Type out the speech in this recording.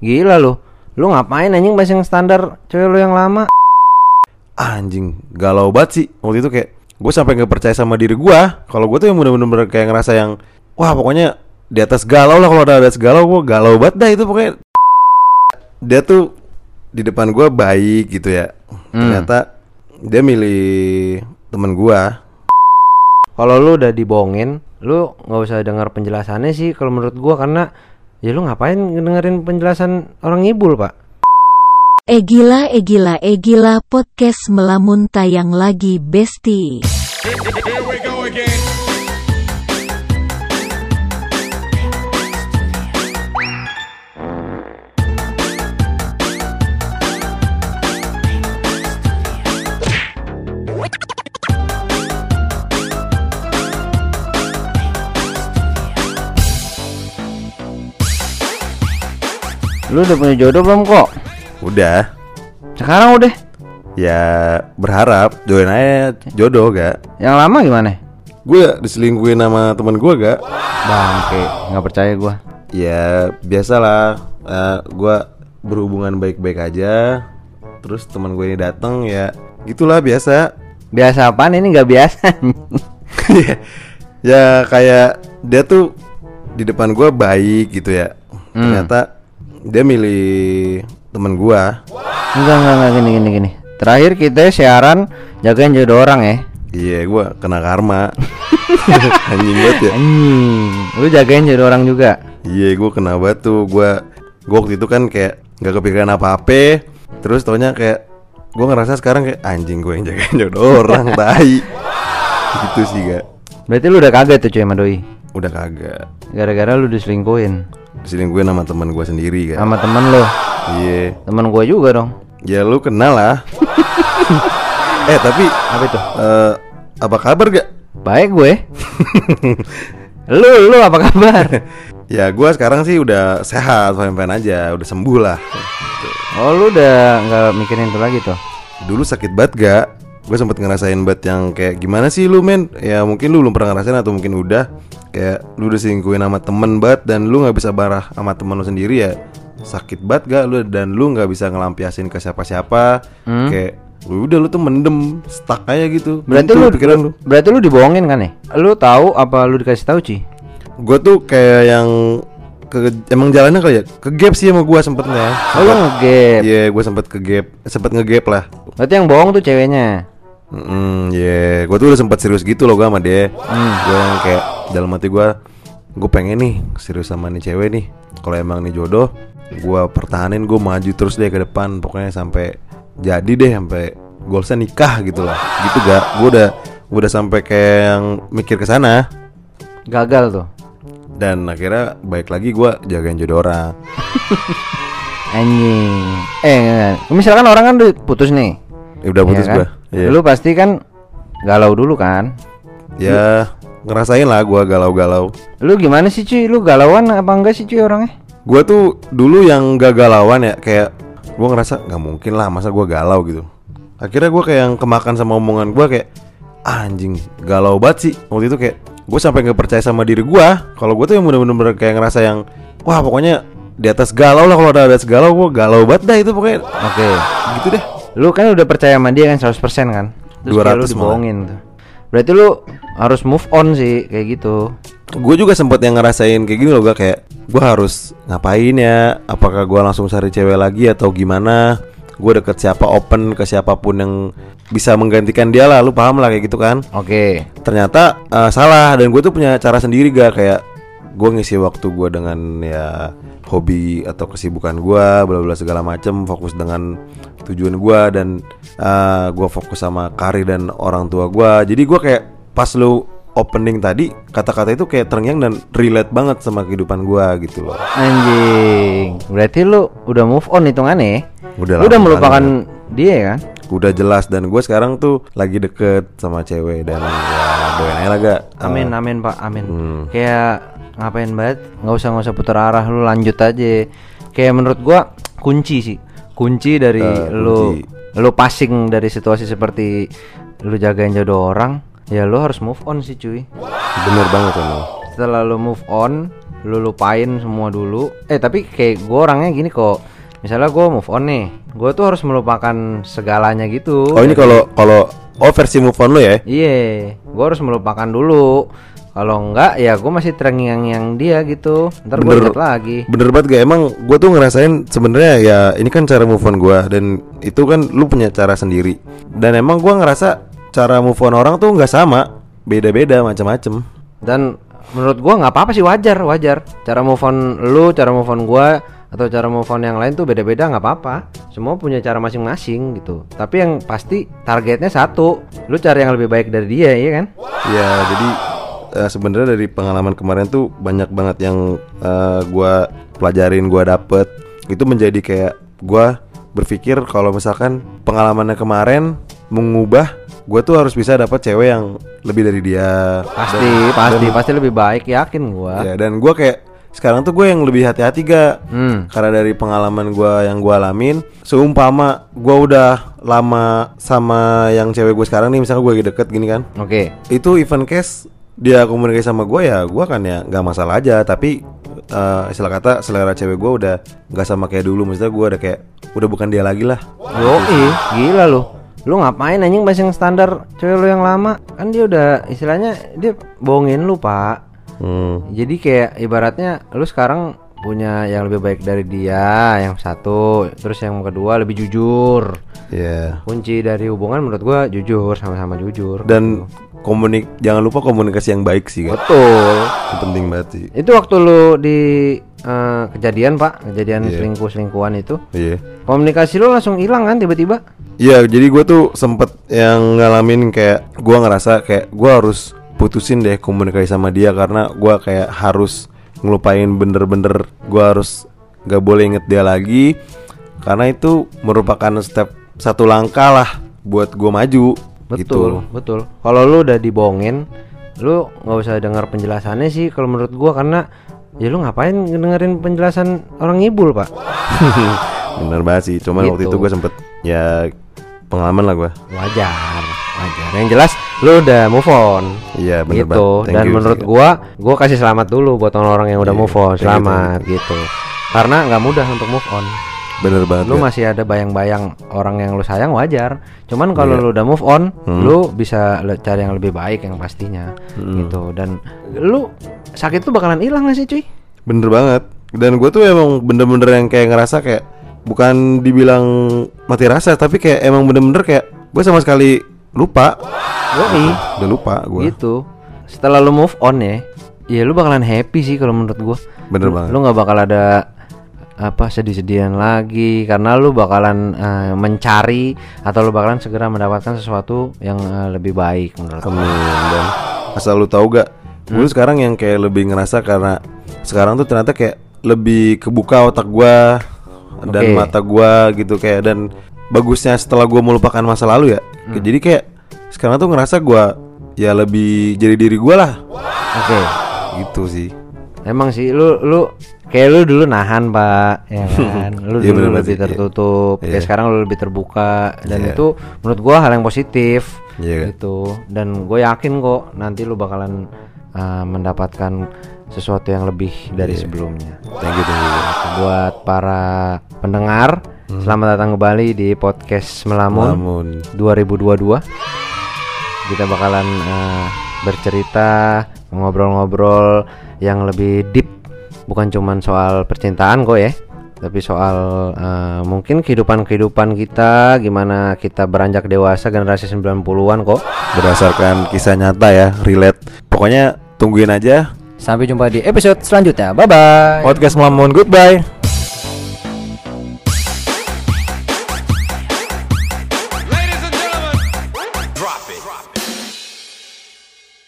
Gila lu. Lu ngapain anjing masih yang standar cewek lu yang lama? anjing. Galau banget sih. Waktu itu kayak gue sampai nggak percaya sama diri gue kalau gue tuh yang bener-bener kayak ngerasa yang wah pokoknya di atas galau lah. Kalau ada di atas galau gue galau banget dah itu pokoknya. Dia tuh di depan gue baik gitu ya. Hmm. ternyata dia milih temen gue Kalau lu udah dibohongin, lu nggak usah dengar penjelasannya sih kalau menurut gua. Karena ya lu ngapain dengerin penjelasan orang ngibul, Pak? Egila Egila Egila Podcast Melamun tayang lagi Besti Lu udah punya jodoh belum kok? udah Sekarang udah. ya berharap join aja jodoh gak Yang lama gimana? gue diselingkuhin sama temen gue gak Bangke, nggak percaya gua. Ya biasalah eh, Gue berhubungan baik-baik aja Terus teman gue ini datang ya Gitulah biasa Biasa apaan ini nggak biasa? Ya kayak Dia tuh Di depan gue baik gitu ya Hmm. Ternyata Dia milih temen gue enggak, enggak, enggak. Gini gini gini. Terakhir kita siaran jagain jodoh orang ya. Iya gue kena karma. Anjing banget ya. Anjing, lu jagain jodoh orang juga. Iya gue kena banget tuh. Gue Gue waktu itu kan kayak Gak kepikiran apa-apa. Terus taunya kayak Gue ngerasa sekarang kayak Anjing gue yang jagain jodoh orang Tai. Gitu sih gak Berarti lu udah kaget tuh cuy sama doi. Udah kagak. Gara-gara lu diselingkuhin Diselingkuhin sama teman gue sendiri kan sama temen lu. Iya Temen gua juga dong. Ya lu kenal lah Eh tapi Apa itu? eh, Apa kabar gak? Baik gue. lu lu apa kabar? Ya gue sekarang sih udah sehat Fine-fine aja Udah sembuh lah Oh lu udah nggak mikirin itu lagi tuh. Dulu sakit banget gak? Gue sempet ngerasain banget yang kayak Gimana sih lu men? Ya mungkin lu belum pernah ngerasain atau mungkin udah Kayak lu udah selingkuhin sama temen banget Dan lu gak bisa barah sama temen lu sendiri ya Sakit banget gak lu Dan lu gak bisa ngelampiasin ke siapa-siapa Hmm? Kayak udah lu tuh mendem Stuck aja gitu Berarti lu pikiran lu Berarti lu dibohongin kan ya? Lu tahu apa lu dikasih tahu Ci? Gue tuh kayak yang ke, Emang jalannya kali ya Ke gap sih sama gue sempetnya Oh lu ngegap. Iya gue sempet ke gap Sempet ngegap lah Berarti yang bohong tuh ceweknya. Hmm, ya, gue tuh udah sempat serius gitu loh gue sama dia. Gue yang kayak dalam hati gue, gue pengen nih serius sama nih cewek nih. Kalau emang nih jodoh, gue pertahanin, gue maju terus deh ke depan. Pokoknya sampai jadi deh, sampai goalsnya nikah gitu lah. Gitu gak? Gue udah, gua udah sampai kayak yang mikir ke sana. Gagal tuh. Dan akhirnya baik lagi gue jagain jodoh orang. Anjing. Eh, misalkan orang kan udah putus nih. Ya udah putus Iya kan? gue. Iya. Lu pasti kan galau dulu kan? Ya ngerasain lah gue galau-galau. Lu gimana sih cuy? Lu galauan apa enggak sih cuy orangnya? Gue tuh dulu yang gak galauan ya kayak gue ngerasa nggak mungkin lah masa gue galau gitu. Akhirnya gue kayak yang kemakan sama omongan gue kayak "Ah, anjing galau banget sih waktu itu kayak gue sampai nggak percaya sama diri gue. Kalau gue tuh yang bener-bener kayak ngerasa yang wah pokoknya di atas galau lah kalau ada atas galau gue galau banget dah itu pokoknya Oke. gitu deh. Lu kan udah percaya sama dia kan 100% kan? Terus kayak lu 200 malah. dibohongin tuh. Berarti lu harus move on sih kayak gitu. Gue juga sempet yang ngerasain kayak gini loh gue kayak gue harus ngapain ya? Apakah gue langsung cari cewek lagi atau gimana? Gue deket siapa open ke siapa pun yang bisa menggantikan dia lah, lu paham lah kayak gitu kan? Oke. Ternyata eh, salah dan gue tuh punya cara sendiri gak kayak gue ngisi waktu gue dengan ya hobi atau kesibukan gue, bla bla segala macem, fokus dengan tujuan gue dan gue fokus sama karir dan orang tua gue. Jadi gue kayak pas lu opening tadi kata-kata itu kayak terngiang dan relate banget sama kehidupan gue gitu loh. Anjing. Berarti lu udah move on hitungannya ya? Udah Lu udah melupakan dia kan? Udah jelas dan gue sekarang tuh lagi deket sama cewek dan ya doain aja lah gak. Amin amin Pak, amin. Hmm. Kayak ngapain banget? nggak usah nggak usah putar arah, lu lanjut aja. Kayak menurut gua kunci sih. Kunci dari Eh, lu kunci. lu passing dari situasi seperti lu jagain jodoh orang, ya lu harus move on sih cuy. Bener banget emang. Setelah lu move on, lu lupain semua dulu eh tapi kayak gue orangnya gini kok misalnya gue move on nih gue tuh harus melupakan segalanya gitu. Oh ini kalau kalau oh versi move on lo ya? iya gue harus melupakan dulu. Kalau enggak ya gue masih terngiang-ngiang dia gitu. Ntar gue lagi. Bener banget gak? Emang gue tuh ngerasain sebenarnya ya ini kan cara move on gue dan itu kan lu punya cara sendiri. Dan emang gue ngerasa cara move on orang tuh nggak sama. Beda-beda macam-macam dan menurut gua nggak apa-apa sih wajar wajar. Cara move on lu cara move on gua atau cara move on yang lain tuh beda-beda nggak apa-apa. Semua punya cara masing-masing gitu. Tapi yang pasti targetnya satu lu cari yang lebih baik dari dia ya kan? Ya jadi eh, sebenarnya dari pengalaman kemarin tuh banyak banget yang eh, gua pelajarin gua dapet. Itu menjadi kayak gua berpikir kalau misalkan pengalamannya kemarin mengubah gua tuh harus bisa dapat cewek yang lebih dari dia. Pasti pasti pasti lebih baik yakin gua. Ya dan gua kayak sekarang tuh gue yang lebih hati-hati gak hmm. Karena dari pengalaman gua yang gua alamin Seumpama gua udah lama sama yang cewek gue sekarang nih Misalnya gue lagi deket gini kan. Oke. Itu even case dia komunikasi sama gue ya gua kan ya nggak masalah aja. Tapi eh, istilah kata selera cewek gua udah nggak sama kayak dulu. Maksudnya gua udah kayak udah bukan dia lagi lah. Yoi, gila lu. Lu ngapain anjing masih yang standar cewek lu yang lama? Kan dia udah istilahnya dia bohongin lu, Pak. Hmm. Jadi kayak ibaratnya lu sekarang punya yang lebih baik dari dia, yang satu, terus yang kedua lebih jujur. Ya Kunci dari hubungan menurut gua jujur, sama-sama jujur. Dan komunik jangan lupa komunikasi yang baik sih kan betul. Itu penting banget sih Itu waktu lu di eh, kejadian, Pak, kejadian Iya. selingkuh-selingkuhan itu, Iya komunikasi lu langsung hilang kan tiba-tiba? Iya, jadi gue tuh sempet yang ngalamin kayak gue ngerasa kayak gue harus putusin deh komunikasi sama dia karena gue kayak harus ngelupain bener-bener gue harus gak boleh inget dia lagi karena itu merupakan step satu langkah lah buat gue maju Betul, gitu. betul. Kalau lu udah dibohongin, lu nggak usah dengar penjelasannya sih kalau menurut gua karena ya lu ngapain dengerin penjelasan orang ngibul, Pak? Bener banget sih, cuman waktu Gitu. itu gue sempet ya pengalaman lah gue. Wajar, wajar. Yang jelas lu udah move on. Iya bener gitu. Dan you, menurut gua, gua kasih selamat dulu buat orang-orang yang udah Iya, move on. thank you, Selamat gitu. Karena nggak mudah untuk move on. bener banget. Lu Gak? masih ada bayang-bayang orang yang lu sayang wajar. Cuman kalau Iya. lu udah move on, Hmm. lu bisa cari yang lebih baik yang pastinya. Hmm. Gitu. Dan lu sakit tuh bakalan hilang gak sih, cuy? Bener banget Dan gue tuh emang bener-bener yang kayak ngerasa kayak Bukan dibilang mati rasa Tapi kayak emang bener-bener kayak Gue sama sekali lupa Yoi. Udah lupa gue Gitu. Setelah lu move on ya, ya lu bakalan happy sih kalau menurut gua. Bener Lu- banget. Lu nggak bakal ada apa sedih-sedihan lagi karena lu bakalan eh, mencari atau lu bakalan segera mendapatkan sesuatu yang eh, lebih baik menurut. Amin Dan asal lu tahu gak Gue sekarang yang kayak lebih ngerasa karena Sekarang tuh ternyata kayak Lebih kebuka otak gue Dan Oke. mata gue gitu kayak Dan bagusnya setelah gue melupakan masa lalu ya Jadi kayak Sekarang tuh ngerasa gue Ya lebih jadi diri gue lah Oke. Gitu sih Emang sih lu lu kayak lu dulu nahan, Pak, ya kan. Lu Iya, dulu bener banget lebih sih, tertutup. Kayak Iya. sekarang lu lebih terbuka dan Iya. itu menurut gua hal yang positif. Iya kan? gitu. Dan gue yakin kok nanti lu bakalan uh, mendapatkan sesuatu yang lebih dari Iya. sebelumnya. Thank you, thank you. Buat para pendengar, selamat datang kembali di podcast Melamun Namun 2022. Kita bakalan uh, bercerita, ngobrol-ngobrol yang lebih deep, bukan cuman soal percintaan kok ya, tapi soal uh, mungkin kehidupan-kehidupan kita, gimana kita beranjak dewasa generasi 90-an kok. berdasarkan kisah nyata ya, relate. Pokoknya tungguin aja Sampai jumpa di episode selanjutnya. Bye bye. podcast Melamun. Goodbye.